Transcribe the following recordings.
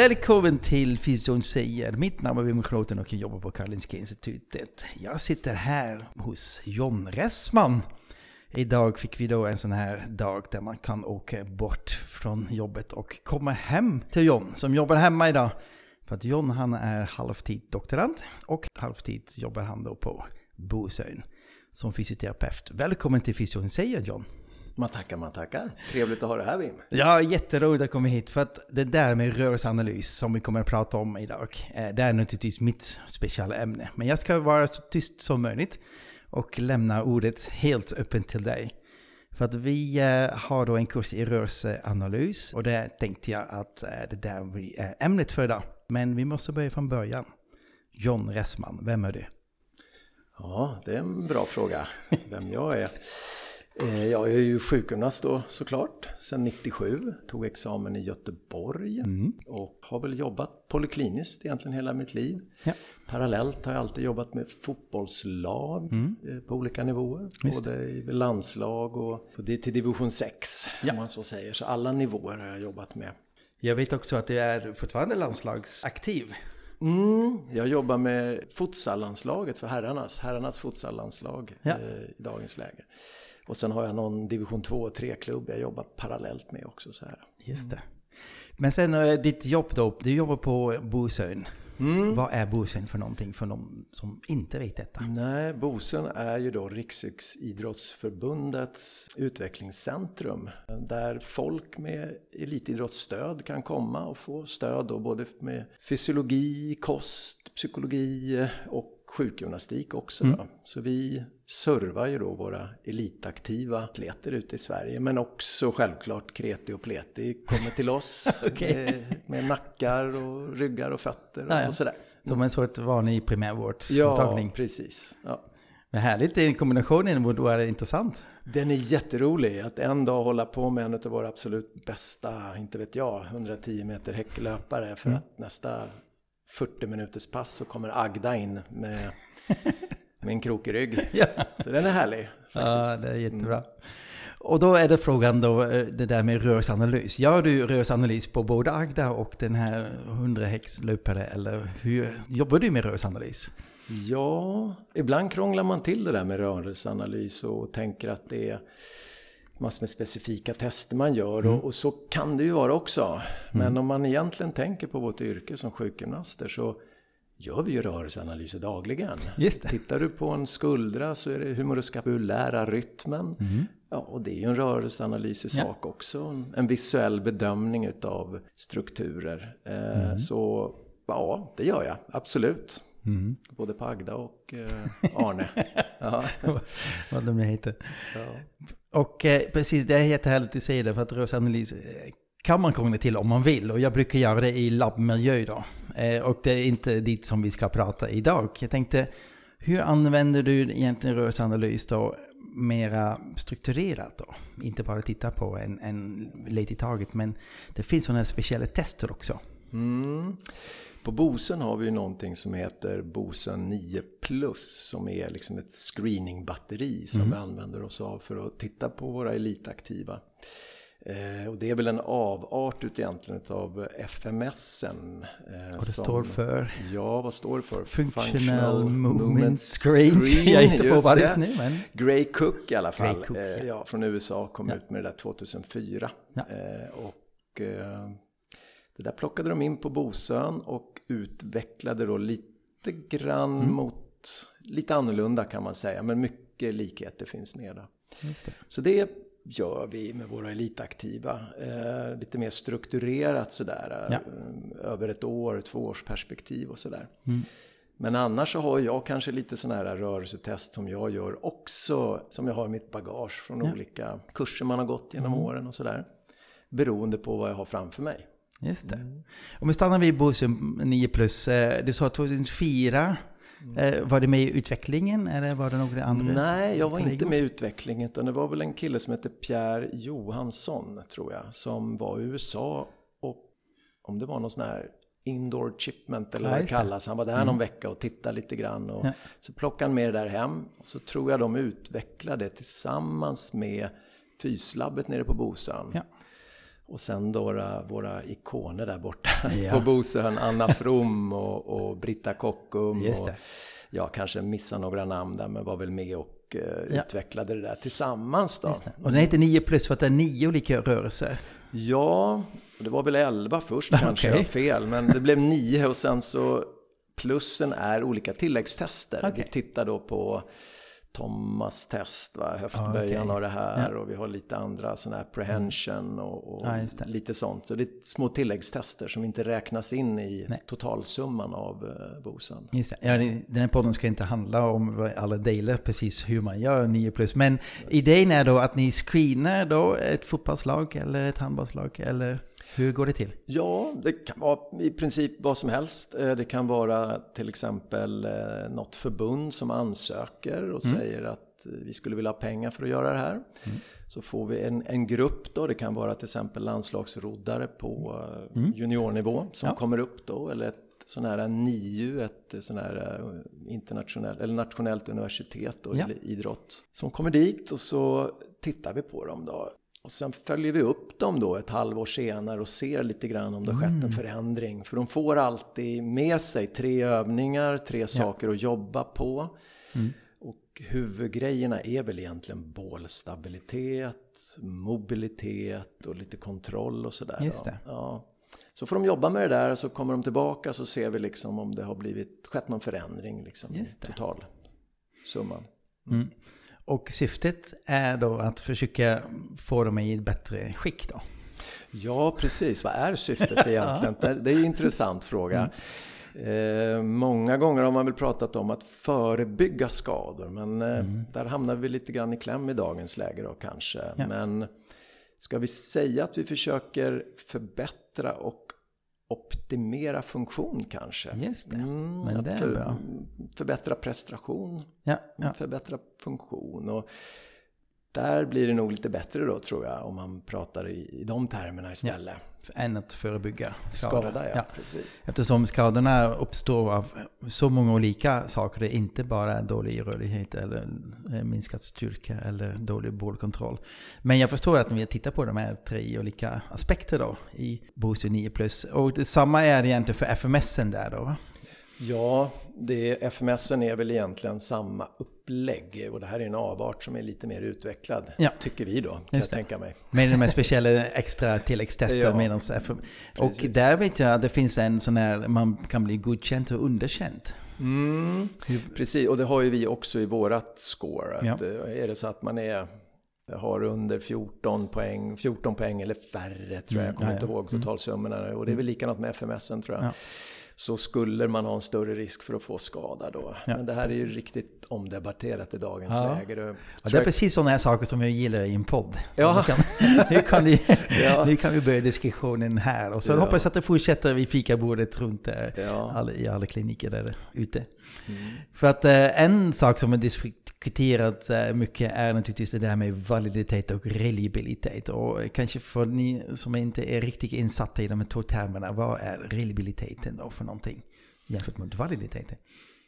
Välkommen till Fysion säger. Mitt namn är Wim Kloten och jag jobbar på Karolinska Institutet. Jag sitter här hos John Ressman. Idag fick vi då en sån här dag där man kan åka bort från jobbet och komma hem till John som jobbar hemma idag. För att John han är halvtid doktorand och halvtid jobbar han då på Bosön som fysioterapeut. Välkommen till Fysion säger John. Man tackar, man tackar. Trevligt att ha dig här Wim. Ja, jätteroligt att komma hit för att det där med rörelseanalys som vi kommer att prata om idag, eh, det är naturligtvis mitt speciella ämne. Men jag ska vara så tyst som möjligt och lämna ordet helt öppet till dig. För att vi eh, har då en kurs i rörelseanalys och det tänkte jag att eh, det där eh, ämnet för idag. Men vi måste börja från början. John Ressman, vem är du? Ja, det är en bra fråga, vem jag är. Eh, Jag är ju sjukgymnast då såklart, sedan 97. Tog examen i Göteborg och har väl jobbat polykliniskt egentligen hela mitt liv. Ja. Parallellt har jag alltid jobbat med fotbollslag eh, på olika nivåer. Visst. Både i landslag och och det är till division 6 Ja. om man så säger. Så alla nivåer har jag jobbat med. Jag vet också att du är fortfarande landslagsaktiv. Mm, jag jobbar med futsallandslaget för herrarnas, herrarnas futsallandslag Ja. eh, i dagens läge. Och sen har jag någon division 2 och 3-klubb jag jobbar parallellt med också. Så här. Just det. Men sen eh, ditt jobb då, du jobbar på Bosön. Vad är Bosön för någonting för de som inte vet detta? Nej, Bosön är ju då Riksidrottsförbundets utvecklingscentrum. Där folk med elitidrottsstöd kan komma och få stöd då både med fysiologi, kost, psykologi och sjukgymnastik också. Då. Så vi servar ju då våra elitaktiva atleter ute i Sverige. Men också självklart kreti och pleti kommer till oss Okej. med, med nackar och ryggar och fötter och, Ja, ja. och sådär. Som en sorts vanlig Ja, primärvårdsmottagning. precis. Ja. Men härligt, den kombinationen borde vara intressant. Den är jätterolig att en dag hålla på med en av våra absolut bästa, inte vet jag, 110 meter häcklöpare för att nästa 40 minuters pass så kommer Agda in med, med en krokig rygg. Ja, Så den är härlig ja faktiskt. det är jättebra. Och då är det frågan då, eh, det där med rörelseanalys. Gör du rörelseanalys på både Agda och den här 100 häxlöpare eller hur jobbar du med rörelseanalys? Ja, ibland krånglar man till det där med rörelseanalys och tänker att det är massor med specifika tester man gör och, och så kan det ju vara också. Men om man egentligen tänker på vårt yrke som sjukgymnaster så gör vi ju rörelseanalyser dagligen. Tittar du på en skuldra så är det humoroskapulära rytmen. Ja, och det är ju en rörelseanalys i Ja. sak också. En, en visuell bedömning utav strukturer. Eh, Så ja, det gör jag absolut. Både på Agda och eh, Arne. ja. Vad de nu heter. Ja. Och eh, precis, det är jättehärligt att säga det för att rörelseanalys eh, kan man krångla till om man vill. Och jag brukar göra det i labbmiljö då. Eh, och det är inte dit som vi ska prata idag. Jag tänkte, hur använder du egentligen rörelseanalys då mera strukturerat då? Inte bara titta på en, en led i taget, men det finns sådana här speciella tester också. Mm. På Bosön har vi ju någonting som heter Bosön 9 Plus som är liksom ett screeningbatteri som vi använder oss av för att titta på våra elitaktiva. Eh, och det är väl en avart ut egentligen av FMSen. Eh, Och det står för Ja, vad står det för? Functional Movement Screen. Jag hittar på bara det. just nu, men... Gray Cook i alla fall. Cook, eh, ja. ja. från USA kom Ja. ut med det där 2004. Ja. Eh, och eh, det där plockade de in på Bosön och utvecklade då lite grann Mm. mot, lite annorlunda kan man säga, men mycket likheter finns med där. Det. Så det gör vi med våra elitaktiva. Eh, lite mer strukturerat sådär. Ja. Eh, över ett år, två års perspektiv och sådär. Mm. Men annars så har jag kanske lite sådana här rörelsetest som jag gör också, som jag har i mitt bagage från ja. olika kurser man har gått genom mm. åren och sådär. Beroende på vad jag har framför mig. Just det. Mm. Om vi stannar vid Bosum 9 plus. Eh, du sa 2004. Mm. Eh, var det med i utvecklingen eller var det några andra? Nej, jag var inte med i utvecklingen. Utan det var väl en kille som hette Pierre Johansson, tror jag. Som var i USA och om det var någon sån här Indoor Chipment eller vad det kallas. Han var där mm. någon vecka och tittade lite grann. Och ja. Så plockade han med det där hem. Och så tror jag de utvecklade tillsammans med Fyslabbet nere på Bosön. Ja. Och sen då våra, våra ikoner där borta ja. på Bosön. Anna From och, och Britta Kockum. Och, ja, kanske missar några namn där men var väl med och uh, ja. utvecklade det där tillsammans då. Och den heter 9 plus för att det är nio olika rörelser. Ja, det var väl 11 först kanske, okay. jag fel. Men det blev 9 och sen så plussen är olika tilläggstester. Okay. Vi tittar då på Thomas test, va? höftböjan okay. och det här ja. och vi har lite andra sådana här prehension och, och ja, lite sånt. Så det är små tilläggstester som inte räknas in i Nej. totalsumman av uh, bosen. Just Ja, den här podden ska inte handla om alla delar, precis hur man gör 9 plus. Men idén är då att ni screenar då ett fotbollslag eller ett handbollslag eller? Hur går det till? Ja, det kan vara i princip vad som helst. Eh, det kan vara till exempel eh, något förbund som ansöker och mm. säger att eh, vi skulle vilja ha pengar för att göra det här. Mm. Så får vi en, en grupp då, det kan vara till exempel landslagsroddare på mm. juniornivå som ja. kommer upp då, eller ett sån här NIU, ett sån här internationellt eller nationellt universitet då, ja. idrott. Som kommer dit och så tittar vi på dem då. Och sen följer vi upp dem då ett halvår senare och ser lite grann om det har skett en mm. förändring. För de får alltid med sig tre övningar, tre saker ja. att jobba på. Mm. Och huvudgrejerna är väl egentligen bålstabilitet, mobilitet och lite kontroll och sådär. Just det. Ja. Så får de jobba med det där och så kommer de tillbaka så ser vi liksom om det har blivit, skett någon förändring liksom, i totalsumman. Mm. Och syftet är då att försöka få dem i ett bättre skick då? Ja, precis. Vad är syftet egentligen? Det är en intressant fråga. Mm. Eh, många gånger har man väl pratat om att förebygga skador, men eh, mm. där hamnar vi lite grann i kläm i dagens läge då kanske. Ja. Men ska vi säga att vi försöker förbättra och optimera funktion kanske. Just det, mm, men det är för, bra. Förbättra prestation, ja, ja. förbättra funktion. Och där blir det nog lite bättre då tror jag om man pratar i, i de termerna istället. Ja än att förebygga skador. Skada, ja, ja. Precis. Eftersom skadorna uppstår av så många olika saker. Det är inte bara dålig rörlighet eller eh, minskad styrka eller dålig bollkontroll. Men jag förstår att ni tittar på de här tre olika aspekter då i Booster 9 Plus. Och detsamma är egentligen för FMSen där då? Ja, det, FMSen är väl egentligen samma upplägg och det här är en avart som är lite mer utvecklad, ja. tycker vi då, kan jag tänka mig. Med de här speciella extra tilläggstester ja, medans FM. Och där vet jag att det finns en sån här, man kan bli godkänd och underkänd. Mm, precis, och det har ju vi också i vårat score. Att ja. Eh, är det så att man är har under 14 poäng, 14 poäng eller färre tror jag, jag kommer mm, inte ihåg totalsummorna. Och det är väl likadant med FMSen tror jag. Ja så skulle man ha en större risk för att få skada då. Ja. Men det här är ju riktigt omdebatterat i dagens ja. läge. Det, ja, det är precis sådana här saker som jag gillar i en podd. Ja. Nu, kan, nu, kan vi, nu kan vi börja diskussionen här. Och så ja. hoppas att det fortsätter vid fikabordet runt där, ja. all, i alla kliniker där ute. Mm. För att eh, en sak som har diskuterat eh, mycket är naturligtvis det där med validitet och reliabilitet. Och kanske för ni som inte är riktigt insatta i de här två termerna, vad är reliabiliteten då för någonting jämfört med validiteten?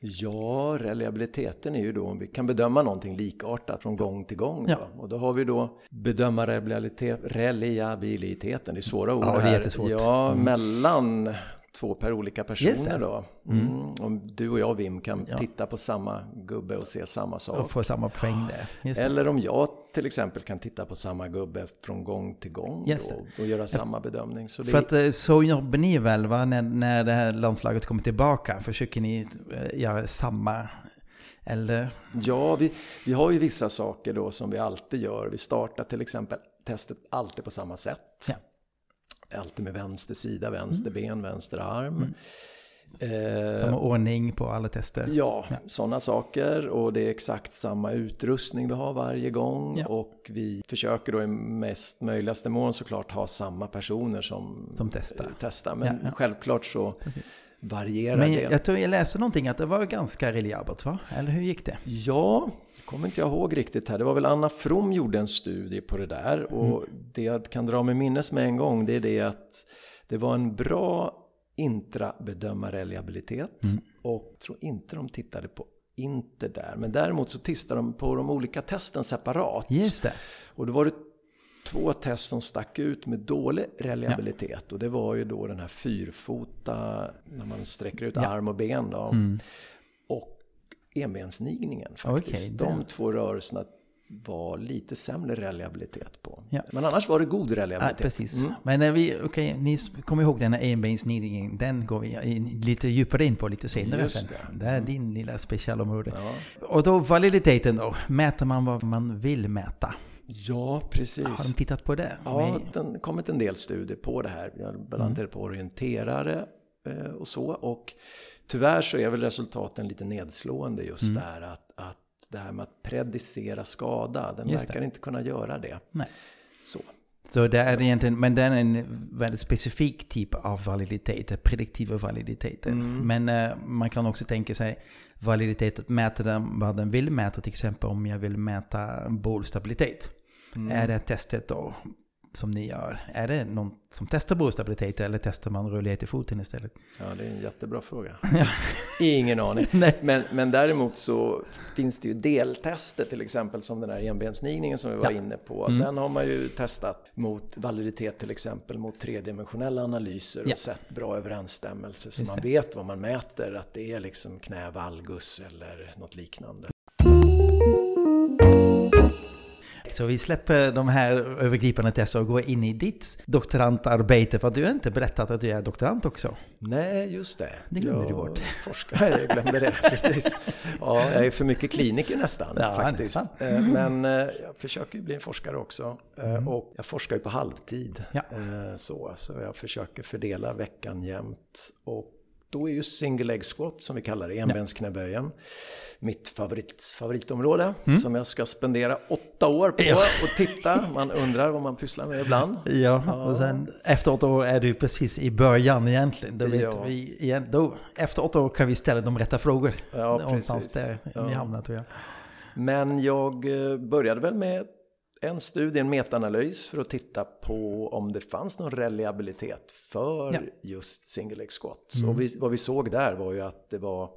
Ja, reliabiliteten är ju då om vi kan bedöma någonting likartat från gång till gång. Ja. Och då har vi då bedöma reliabilitet, reliabiliteten, det är svåra ord ja, det är jättesvårt. Ja, mm. mellan två per olika personer då. Mm. Mm. Om du och jag Wim kan ja. titta på samma gubbe och se samma sak. Och få samma poäng där. Eller om jag till exempel kan titta på samma gubbe från gång till gång då, och göra samma bedömning. Så För att eh, så jobbar ni väl va? När, när det här landslaget kommer tillbaka? Försöker ni eh, göra samma eller? Ja, vi, vi har ju vissa saker då som vi alltid gör. Vi startar till exempel testet alltid på samma sätt. Ja alltid med vänster sida, vänster mm. ben, vänster arm. Mm. Eh, samma ordning på alla tester? Ja, ja. sådana saker. Och det är exakt samma utrustning vi har varje gång. Ja. Och vi försöker då i mest möjligaste mån såklart ha samma personer som, som testar. testar. Men ja, självklart så Precis. varierar Men det. Jag tror jag läste någonting att det var ganska reliabelt va? Eller hur gick det? Ja, kommer inte jag ihåg riktigt här. Det var väl Anna From gjorde en studie på det där. Och mm. det jag kan dra mig minnes med en gång det är det att det var en bra intrabedömarreliabilitet. Mm. Och tror inte de tittade på Inter där. Men däremot så tittade de på de olika testen separat. Just det. Och då var det två test som stack ut med dålig reliabilitet. Ja. Och det var ju då den här fyrfota, när man sträcker ut ja. arm och ben. Då. Mm. Och enbensnigningen faktiskt. Okay, de två rörelserna var lite sämre reliabilitet på. Ja. Men annars var det god reliabilitet. Ja, precis. Mm. Men när vi, okay, ni kommer ihåg den här den går vi lite djupare in på lite senare Just sen. Det, det är mm. din lilla specialområde. Ja. Och då validiteten då, mäter man vad man vill mäta? Ja, precis. Har de tittat på det? Ja, det har kommit en del studier på det här. Bland annat mm. på orienterare eh, och så. Och tyvärr så är väl resultaten lite nedslående just mm. där att, att det här med att predicera skada, den Just verkar det. inte kunna göra det. Nej. Så. Så det är egentligen, men den är en väldigt specifik typ av validitet, prediktiva validiteter. Mm. Men uh, man kan också tänka sig validitet, mäta den vad den vill mäta, till exempel om jag vill mäta bollstabilitet. Mm. Är det testet då som ni gör, är det någon som testar brostabilitet eller testar man rörlighet i foten istället? Ja, det är en jättebra fråga. Ingen aning. men, men däremot så finns det ju deltester till exempel som den här enbensnigningen som vi var ja. inne på. Mm. Den har man ju testat mot validitet till exempel mot tredimensionella analyser ja. och sett bra överensstämmelse så man vet vad man mäter, att det är liksom knä, valgus eller något liknande. Så vi släpper de här övergripande testerna och går in i ditt doktorandarbete. För du har inte berättat att du är doktorand också. Nej, just det. Det glömde jag du bort. Forskar, jag glömde det, precis. Ja, jag är för mycket kliniker nästan ja, faktiskt. Nästan. Eh, men eh, jag försöker bli en forskare också. Eh, mm. Och jag forskar ju på halvtid. Ja. Så, så jag försöker fördela veckan jämt. Och då är ju single leg squat, som vi kallar det, enbensknäböjen, mitt favorit, favoritområde mm. som jag ska spendera åtta år på ja. och titta. Man undrar vad man pysslar med ibland. Ja, ja. och sen efter åtta år är du precis i början egentligen. Då, vet ja. vi igen, då, efter åtta år kan vi ställa de rätta frågor. Ja, Någonstans där ja. vi hamnar tror jag. Men jag eh, började väl med en studie, en metaanalys för att titta på om det fanns någon reliabilitet för ja. just single leg squat. Mm. Och vi, vad vi såg där var ju att det var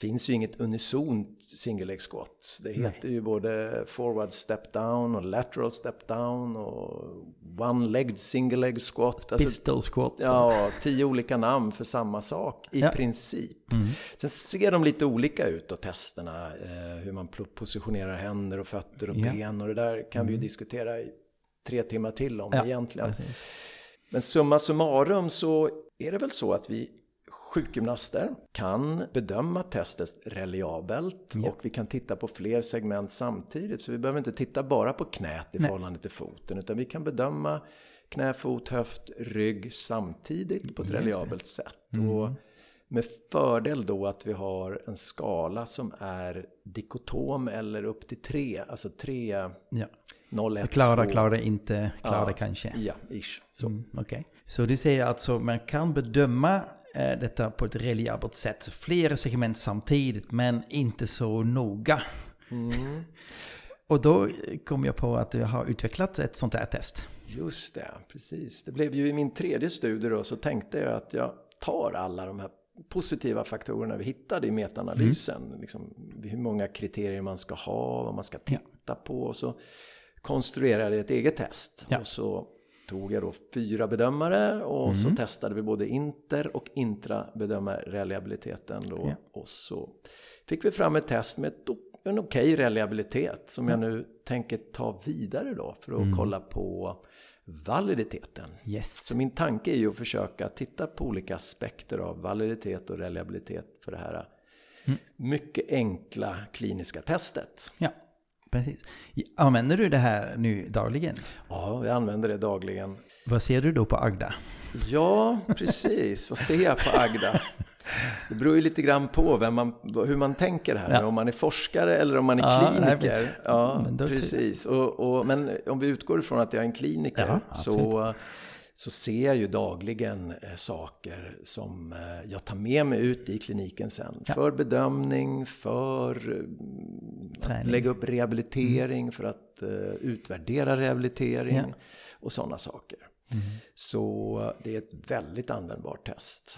finns ju inget unisont single leg squat. Det heter Nej. ju både forward step down och lateral step down och one legged single leg squat. Alltså, Pistol squat. Ja, tio olika namn för samma sak i ja. princip. Mm. Sen ser de lite olika ut och testerna, eh, hur man positionerar händer och fötter och ja. ben och det där kan mm. vi ju mm. diskutera i tre timmar till om ja, egentligen. Precis. Men summa summarum så är det väl så att vi sjukgymnaster kan bedöma testet reliabelt ja. och vi kan titta på fler segment samtidigt. Så vi behöver inte titta bara på knät i Nej. förhållande till foten utan vi kan bedöma knä, fot, höft, rygg samtidigt på ett reliabelt sätt. Mm. Och med fördel då att vi har en skala som är dikotom eller upp till tre, alltså tre ja. 0, 1, klara, 2. klara, inte klara ja, kanske. Ja, ish. Så. Mm, okay. så du säger alltså man kan bedöma detta på ett reliabelt sätt. Flera segment samtidigt men inte så noga. Mm. Och då kom jag på att du har utvecklat ett sånt här test. Just det, precis. Det blev ju i min tredje studie då så tänkte jag att jag tar alla de här positiva faktorerna vi hittade i metaanalysen. Mm. Liksom, hur många kriterier man ska ha, vad man ska titta ja. på. Och så konstruerade jag ett eget test. Ja. Och så tog jag då fyra bedömare och mm. så testade vi både inter och intrabedömarreliabiliteten då. Ja. Och så fick vi fram ett test med en okej okay reliabilitet som jag nu tänker ta vidare då för att mm. kolla på validiteten. Yes. Så min tanke är ju att försöka titta på olika aspekter av validitet och reliabilitet för det här mm. mycket enkla kliniska testet. Ja. Precis. Använder du det här nu dagligen? Ja, jag använder det dagligen. Vad ser du då på Agda? Ja, precis. Vad ser jag på Agda? Det beror ju lite grann på vem man, hur man tänker här. Ja. Om man är forskare eller om man är Ja, kliniker. nej, ja, men precis. Och, och, men om vi utgår ifrån att jag är en kliniker Ja, så, så ser jag ju dagligen eh, saker som eh, jag tar med mig ut i kliniken sen. Ja. För bedömning, för eh, att Träning. lägga upp rehabilitering, för att utvärdera rehabilitering Ja. och sådana saker. Så det är ett väldigt användbart test.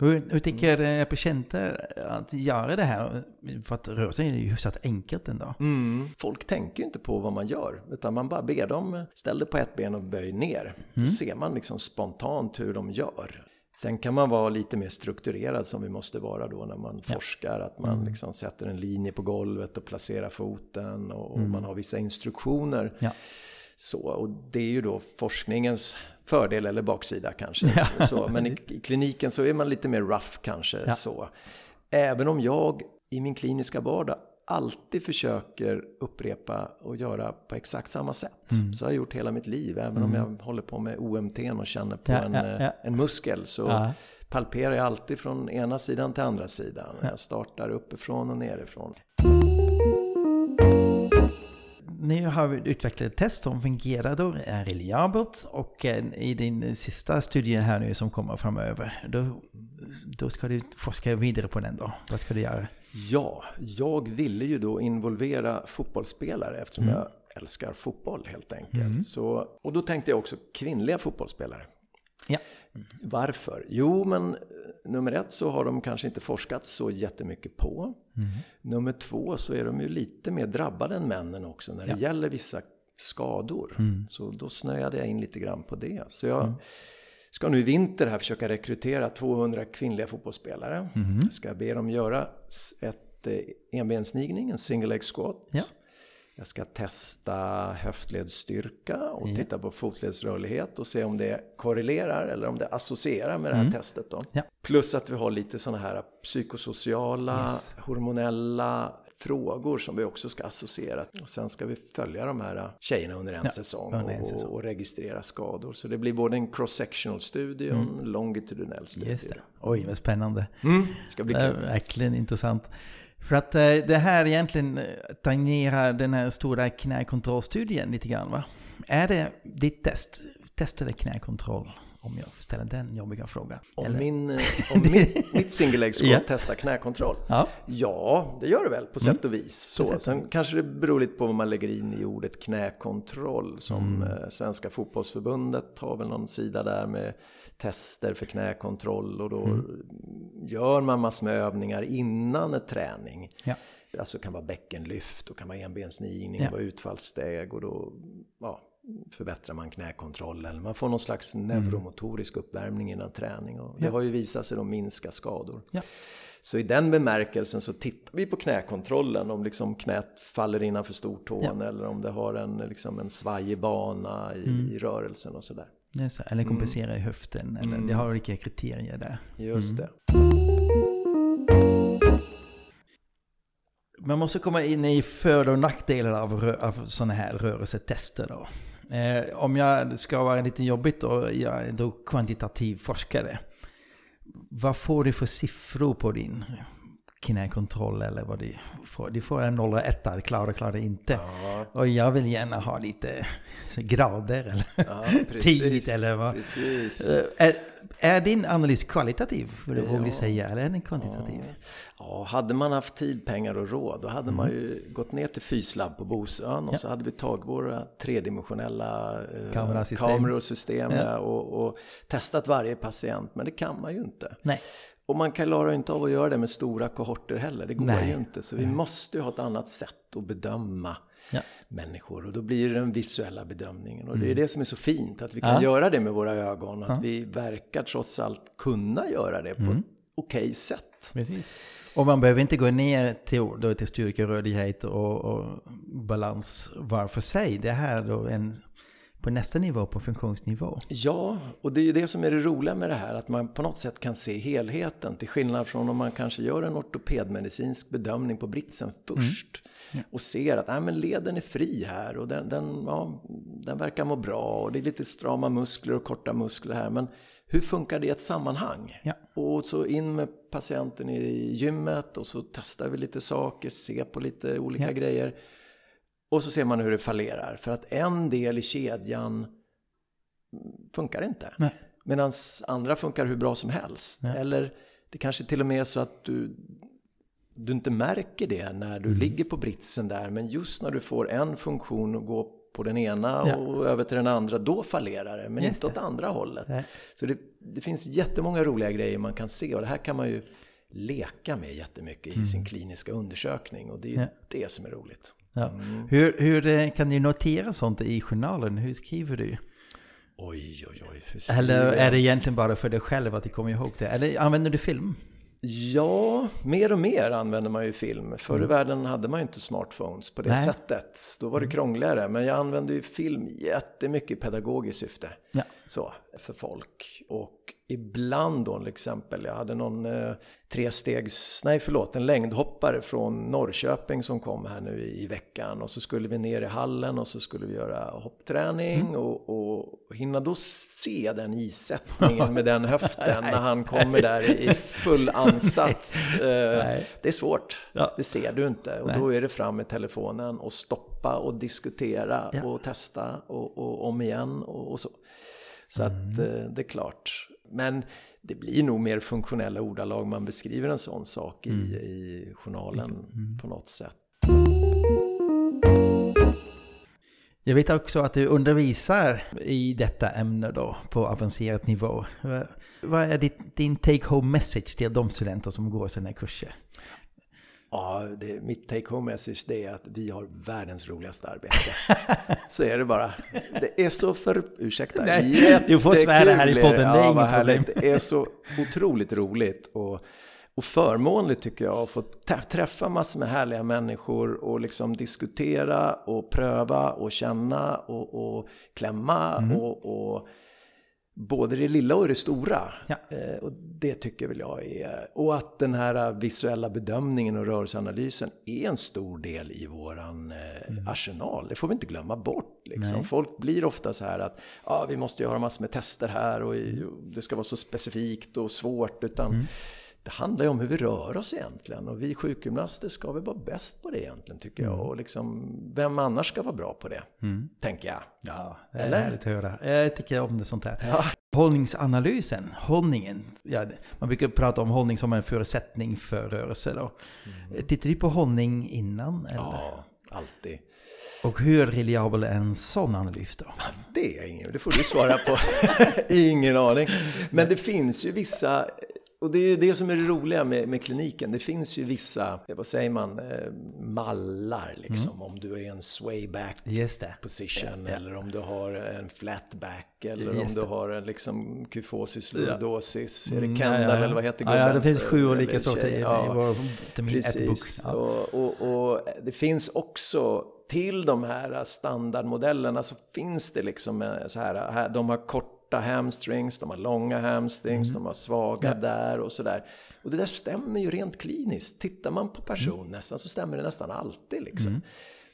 Hur, hur tycker eh, patienter att göra det här? För att rörelsen är ju hyfsat enkelt ändå. Mm. Folk tänker ju inte på vad man gör, utan man bara ber dem ställ dig på ett ben och böj ner. Då ser man liksom spontant hur de gör. Sen kan man vara lite mer strukturerad som vi måste vara då när man forskar. Att man liksom sätter en linje på golvet och placerar foten och, och man har vissa instruktioner. Ja. Så, och det är ju då forskningens fördel eller baksida kanske. Så, men i, i kliniken så är man lite mer rough kanske. Ja. Så. Även om jag i min kliniska vardag alltid försöker upprepa och göra på exakt samma sätt. Mm. Så har jag gjort hela mitt liv. Även om jag håller på med OMT och känner på Ja, en, ja, eh, ja. en muskel så Ja. palperar jag alltid från ena sidan till andra sidan. Jag startar uppifrån och nerifrån. Har vi utvecklat ett test som fungerar då, är reliabelt och eh, i din sista studie här nu som kommer framöver, då, då ska du forska vidare på den då. Vad ska du göra? Ja, jag ville ju då involvera fotbollsspelare eftersom jag älskar fotboll helt enkelt. Så, och då tänkte jag också kvinnliga fotbollsspelare. Ja. Varför? Jo, men eh, nummer ett så har de kanske inte forskat så jättemycket på. Nummer två så är de ju lite mer drabbade än männen också när det gäller vissa skador. Så då snöade jag in lite grann på det. Så jag ska nu i vinter här försöka rekrytera 200 kvinnliga fotbollsspelare. Ska jag be dem göra ett eh, enbenssnigning, en single leg squat. Ja. Jag ska testa höftledsstyrka och titta på fotledsrörlighet och se om det korrelerar eller om det associerar med det här testet. Då. Ja. Plus att vi har lite sådana här psykosociala, Yes. hormonella frågor som vi också ska associera. Och sen ska vi följa de här tjejerna under en Ja, säsong, under en och, säsong. och registrera skador. Så det blir både en cross-sectional studie och en longitudinell studie. Just det. Oj, vad spännande. Mm, ska bli Det är kul. verkligen intressant. För att eh, det här egentligen eh, tangerar den här stora knäkontrollstudien lite grann va? Är det ditt test? Testade knäkontroll? Om jag ställer den jobbiga frågan. Om, Eller? min, eh, om mitt, mitt single squat Ja. testar knäkontroll? Ja. Ja, det gör det väl på sätt och vis. Så, sätt sen kanske det beror lite på vad man lägger in i ordet knäkontroll. Som Mm. Svenska fotbollsförbundet har väl någon sida där med tester för knäkontroll. Och då Mm. gör man massor med övningar innan ett träning. Ja. Alltså kan vara bäckenlyft och kan vara enbenssnigning, Ja. vara utfallssteg och då ja, förbättrar man knäkontrollen. Man får någon slags neuromotorisk uppvärmning innan träning och det Mm. Ja. har ju visat sig då minska skador. Ja. Så i den bemärkelsen så tittar vi på knäkontrollen om liksom knät faller innanför stortån eller om det har en, liksom en svajig bana i, Mm. i rörelsen och sådär. Det så, eller kompensera i höften. Eller, Det har olika kriterier där. Just det. Man måste komma in i för och nackdelar av, av sådana här rörelsetester då. Eh, om jag ska vara lite jobbigt då, jag är då kvantitativ forskare. Vad får du för siffror på din knäkontroll eller vad du får? Du får en 0 och 1, klara, klara inte. Ja, Och jag vill gärna ha lite grader eller ja precis. tid eller vad. Precis. Eh, Är, är din analys kvalitativ, du Ja. våga säga, eller är den kvantitativ? Ja, hade man haft tid, pengar och råd då hade man Mm. ju gått ner till Fyslab på Bosön och så hade vi tagit våra tredimensionella eh, Kamerasystem. kameror och system och, och testat varje patient. Men det kan man ju inte. Nej. Och man klarar ju inte av att göra det med stora kohorter heller. Det går Nej. ju inte. Så vi måste ju ha ett annat sätt att bedöma Ja. människor. Och då blir det den visuella bedömningen. Och det är det som är så fint. Att vi kan Mm. Ja. göra det med våra ögon. Att vi verkar trots allt kunna göra det på Mm. ett okej sätt. Precis. Och man behöver inte gå ner till, då till styrka, rörlighet och, och balans var för sig. Det här är då en, på nästa nivå, på funktionsnivå. Ja, och det är ju det som är det roliga med det här. Att man på något sätt kan se helheten. Till skillnad från om man kanske gör en ortopedmedicinsk bedömning på britsen först. Och ser att nej, men leden är fri här och den, den, ja, den verkar må bra. Och det är lite strama muskler och korta muskler här. Men hur funkar det i ett sammanhang? Ja. Och så in med patienten i gymmet och så testar vi lite saker, ser på lite olika Ja. grejer. Och så ser man hur det fallerar. För att en del i kedjan funkar inte. Nej. Medan andra funkar hur bra som helst. Ja. Eller det kanske till och med är så att du, du inte märker det när du ligger på britsen där. Men just när du får en funktion och gå på den ena Ja. och över till den andra, då fallerar det. Men Just inte åt det. andra hållet. Nej. Så det, det finns jättemånga roliga grejer man kan se och det här kan man ju leka med jättemycket i sin kliniska undersökning och det är ju Mm. Ja. det som är roligt. Ja. Hur, hur eh, kan du notera sånt i journalen? Hur skriver du? Oj, oj, oj. Eller är det egentligen bara för dig själv att du kommer ihåg det? Eller använder du film? Ja, mer och mer använder man ju film. Förr i världen hade man ju inte smartphones på det Mm. Nej. Mm. sättet. Då var det krångligare. Men jag använder ju film jättemycket i pedagogiskt syfte. Ja. Så, för folk. Och ibland då till exempel, jag hade någon eh, trestegs, nej förlåt, en längdhoppare från Norrköping som kom här nu i, i veckan. Och så skulle vi ner i hallen och så skulle vi göra hoppträning Mm. och, och hinna då se den isättningen med den höften när han kommer där i full ansats. Eh, det är svårt, Ja. det ser du inte. Och Nej. då är det fram med telefonen och stoppa och diskutera Ja. och testa och, och om igen och, och så. Så att Mm. eh, det är klart. Men det blir nog mer funktionella ordalag man beskriver en sån sak i, Mm. i journalen på något sätt. Jag vet också att du undervisar i detta ämne då på avancerad nivå. Vad- Vad är ditt, din take home message till de studenter som går här kurser? Ja, det, mitt take home message det är att vi har världens roligaste arbete. så är det bara. Det är så för, ursäkta, Nej, du får svära här i podden, det är ja, inget problem. Det är så otroligt roligt och, och förmånligt tycker jag att få träffa massor med härliga människor och liksom diskutera och pröva och känna och, och klämma Mm. och, och både det lilla och det stora. Ja. Eh, och det tycker väl jag är... Och att den här visuella bedömningen och rörelseanalysen är en stor del i våran eh, arsenal. Det får vi inte glömma bort. Liksom. Folk blir ofta så här att ah, vi måste göra massor med tester här och i- det ska vara så specifikt och svårt. Utan det handlar ju om hur vi rör oss egentligen. Och vi sjukgymnaster ska väl vara bäst på det egentligen tycker jag. Och liksom, vem annars ska vara bra på det? Tänker jag. Ja, det är Eller? härligt att höra. Jag tycker om det sånt här. Ja. Hållningsanalysen, hållningen. Ja, man brukar prata om hållning som en förutsättning för rörelse då. Tittar du på hållning innan? Eller? Ja, alltid. Och hur reliabel är en sån analys då? Det är ingen, det får du svara på. ingen aning. Men det finns ju vissa, och det är ju det som är det roliga med, med kliniken. Det finns ju vissa, eh, vad säger man, eh, mallar liksom. Om du är en swayback det. position eller om du har en flatback eller Just om du det. har en liksom kyfosis lordosis. Är Mm, det ja, Kendall ja, ja. eller vad heter Ja, ja, det finns sju olika sorter i, Ja. i vår vitamin 1-bok. Precis. Ja. Och, och, och det finns också till de här standardmodellerna så finns det liksom eh, så här, de har korta hamstrings, de har långa hamstrings, de har svaga där och sådär. Och det där stämmer ju rent kliniskt. Tittar man på person nästan så stämmer det nästan alltid liksom.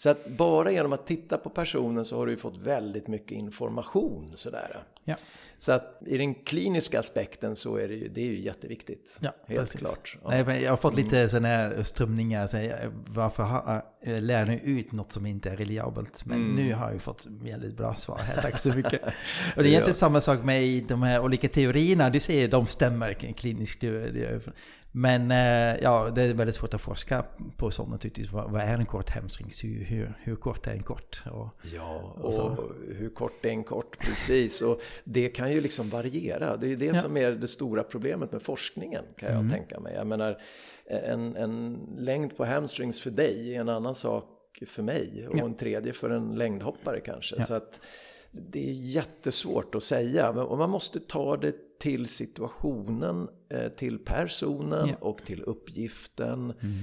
Så att bara genom att titta på personen så har du ju fått väldigt mycket information sådär. Ja. Så att i den kliniska aspekten så är det ju, det är ju jätteviktigt. Ja, Helt precis. klart. Ja. Nej, jag har fått lite sådana här strömningar. Så här, varför ha, äh, lär ni ut något som inte är reliabelt? Men Mm. nu har jag fått väldigt bra svar här. Tack så mycket. Och det är inte samma sak med de här olika teorierna. Du säger de stämmer kliniskt. Men eh, ja, det är väldigt svårt att forska på sånt naturligtvis. Vad, vad är en kort hamstrings? Hur, hur, hur kort är en kort? Och, Ja, Och och hur kort är en kort, precis. Och det kan ju liksom variera. Det är ju det Ja. Mm. som är det stora problemet med forskningen, kan jag tänka mig. Jag menar, en, en längd på hamstrings för dig är en annan sak för mig och Ja. en tredje för en längdhoppare kanske. Ja. Så att det är jättesvårt att säga. Men- Och man måste ta det till situationen, eh, till personen Ja. och till uppgiften. Mm.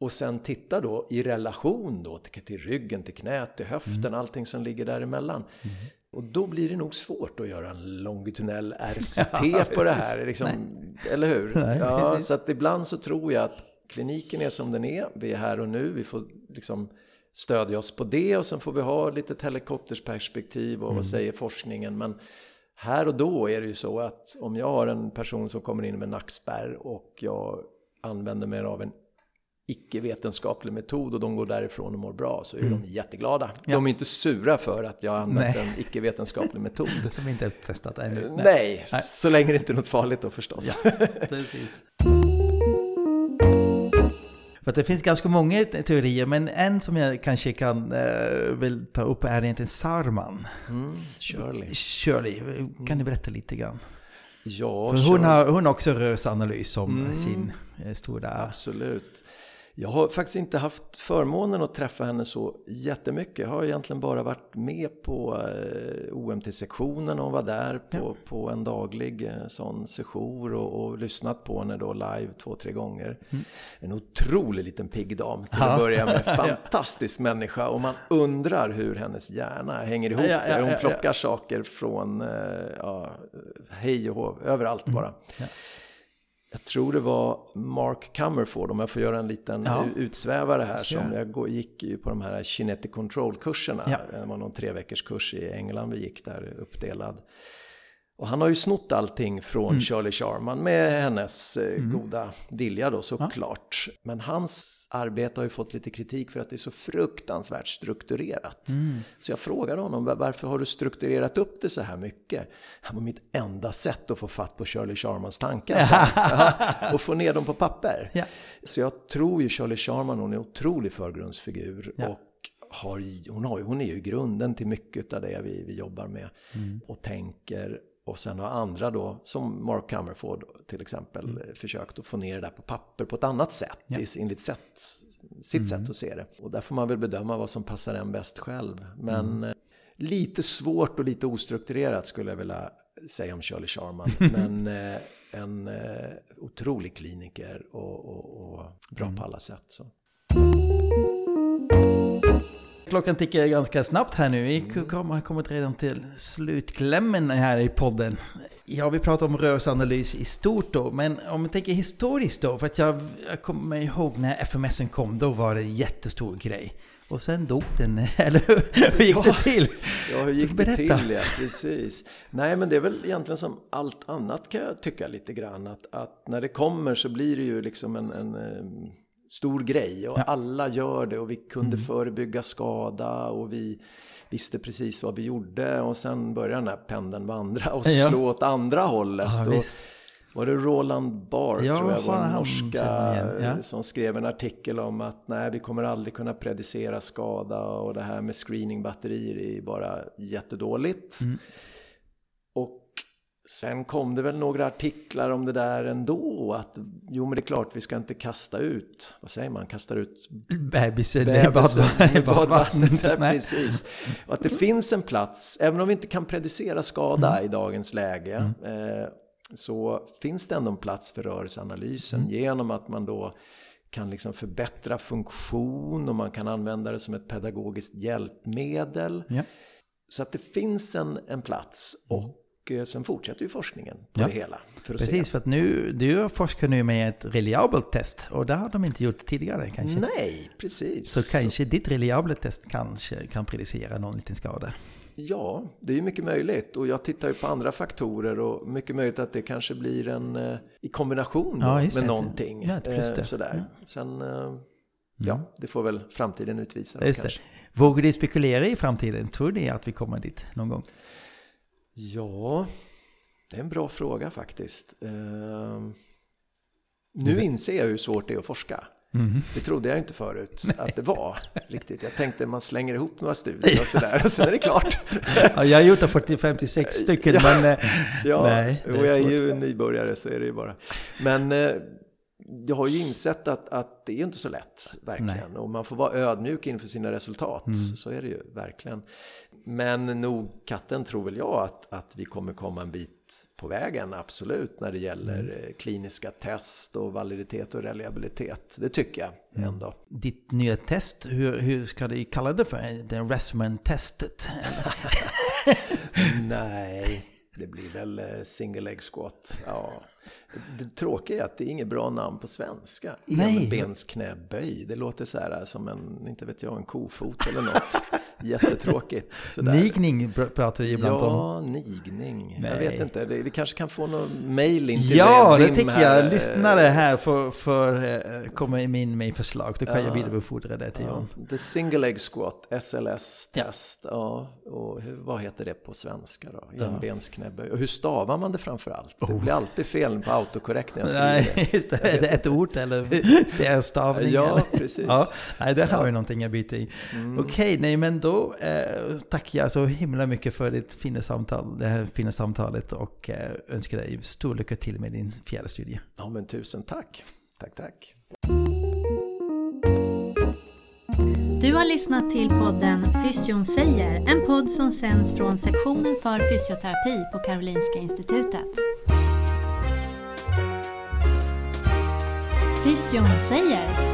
Och sen titta då i relation då till, till ryggen, till knät, till höften, Mm. allting som ligger däremellan. Och då blir det nog svårt att göra en longitudinell RCT Ja, på det här. Liksom, eller hur? Nej, ja, så att ibland så tror jag att kliniken är som den är. Vi är här och nu. Vi får liksom stödja oss på det och sen får vi ha lite helikoptersperspektiv och Mm. vad säger forskningen. Men här och då är det ju så att om jag har en person som kommer in med nackspärr och jag använder mig av en icke-vetenskaplig metod och de går därifrån och mår bra så är mm. de jätteglada. Ja. De är inte sura för att jag har använt Nej. en icke-vetenskaplig metod. Som inte är testat ännu. Nej. Nej. Nej, så länge det inte är något farligt då förstås. Ja, precis. För det finns ganska många teorier, men en som jag kanske kan uh, vill ta upp är egentligen Sarman. Mm, Shirley. Shirley, kan ni mm. berätta lite grann? Ja, För hon, har, hon har också rörelseanalys som mm, sin eh, stora... Absolut. Jag har faktiskt inte haft förmånen att träffa henne så jättemycket. Jag har egentligen bara varit med på eh, OMT-sektionen och var där på, ja. på en daglig eh, sån session och, och, lyssnat på henne då live två, tre gånger. Mm. En otrolig liten pigg dam till att börja med. Fantastisk ja. människa och man undrar hur hennes hjärna hänger ihop. Ja, ja, Hon plockar saker från eh, ja, hej och hov, överallt mm. Jag tror det var Mark Comerford, om jag får göra en liten ja. utsvävare här, som jag gick ju på de här Kinetic Control-kurserna. Ja. Det var någon tre veckors kurs i England vi gick där uppdelad. Och han har ju snott allting från mm. Shirley Sharman med hennes eh, mm. goda vilja då såklart. Ja. Men hans arbete har ju fått lite kritik för att det är så fruktansvärt strukturerat. Mm. Så jag frågade honom, varför har du strukturerat upp det så här mycket? Det var mitt enda sätt att få fatt på Shirley Sharmans tankar. och få ner dem på papper. Ja. Så jag tror ju Shirley Sharman, hon är en otrolig förgrundsfigur. Ja. Och har, hon, har, hon är ju grunden till mycket av det vi, vi jobbar med mm. och tänker. Och sen har andra då, som Mark Comerford till exempel, mm. försökt att få ner det där på papper på ett annat sätt, ja. enligt sätt, sitt mm. sätt att se det. Och där får man väl bedöma vad som passar en bäst själv. Men mm. Eh, lite svårt och lite ostrukturerat skulle jag vilja säga om Shirley Sharman. Men eh, en eh, otrolig kliniker och, och, och bra mm. på alla sätt. Så klockan tickar ganska snabbt här nu. Vi har kommit redan till slutklämmen här i podden. Ja, vi pratar om rörelseanalys i stort då, men om vi tänker historiskt då, för att jag, jag kommer ihåg när FMSen kom, då var det en jättestor grej. Och sen dog den, eller hur gick det till? Ja, hur gick det till? Ja, precis. Nej, men det är väl egentligen som allt annat kan jag tycka lite grann. Att, att när det kommer så blir det ju liksom en, en stor grej och ja. alla gör det och vi kunde mm. förebygga skada och vi visste precis vad vi gjorde och sen började den här pendeln vandra och ja. slå åt andra hållet. Ja, och var det Roland Barr, ja, tror jag, var en norska, ja. som skrev en artikel om att nej, vi kommer aldrig kunna predicera skada och det här med screeningbatterier är bara jättedåligt. Mm. Sen kom det väl några artiklar om det där ändå. Att jo men det är klart vi ska inte kasta ut, vad säger man, kastar ut bebisen, bebisen i badvattnet. Bad precis. Och att det finns en plats, även om vi inte kan predicera skada mm. i dagens läge. Mm. Eh, så finns det ändå en plats för rörelseanalysen mm. genom att man då kan liksom förbättra funktion och man kan använda det som ett pedagogiskt hjälpmedel. Ja. Så att det finns en, en plats. Mm. Och och eh, sen fortsätter ju forskningen på ja. det hela. För Precis, se. för att nu, du forskar nu med ett reliabelt test och det har de inte gjort tidigare kanske? Nej, precis. Så kanske Så. ditt reliabelt test kanske kan predicera någon liten skada? Ja, det är mycket möjligt och jag tittar ju på andra faktorer och mycket möjligt att det kanske blir en eh, i kombination ja, med det. någonting. Ja, eh, sådär. Ja. Sen, eh, ja, mm. det får väl framtiden utvisa. Just kanske. Vågar du spekulera i framtiden? Tror ni att vi kommer dit någon gång? Ja, det är en bra fråga faktiskt. Uh, nu inser jag hur svårt det är att forska. Mm. Det trodde jag inte förut att det var riktigt. Jag tänkte man slänger ihop några studier och sådär och sen är det klart. ja, jag har gjort 40-56 stycken ja, men eh, ja, nej. Och jag är ju nybörjare så är det ju bara. Men eh, jag har ju insett att, att det är inte så lätt, verkligen. Nej. Och man får vara ödmjuk inför sina resultat, mm. så är det ju verkligen. Men nog katten tror väl jag att, att vi kommer komma en bit på vägen, absolut, när det gäller mm. Eh, kliniska test och validitet och reliabilitet. Det tycker jag mm. ändå. Ditt nya test, hur, hur ska du kalla det för? Det Resman-testet? Nej, det blir väl eh, single leg squat. Ja. Det tråkiga är att det är inget bra namn på svenska. Enbensknäböj. Det låter så här som en, inte vet jag, en kofot eller något. Jättetråkigt. Sådär. Nigning pratar vi ibland om. Ja, nigning. Jag Nej. vet inte, det, vi kanske kan få någon mail in till Ja, det tycker jag. Lyssnare här får, får eh, komma in med förslag. Då kan Ja. jag vidarebefordra det till Ja, John. the single leg squat, SLS Ja. test. Ja. och hur, vad heter det på svenska då? Ja. Enbensknäböj. Och hur stavar man det framför allt? Det Oh. blir alltid fel på autokorrekt när jag skriver Nej, det. just det. Är det ett ord eller särstavning? Ja, eller? precis. Ja, nej, där har Ja. vi någonting att byta i. Mm. Okej, nej men då eh, tackar jag så himla mycket för ditt fina samtal, det här fina samtalet och eh, önskar dig stor lycka till med din fjärde studie. Ja, men tusen tack. Tack, tack. Du har lyssnat till podden Fysion säger, en podd som sänds från sektionen för fysioterapi på Karolinska Institutet. Fysion säger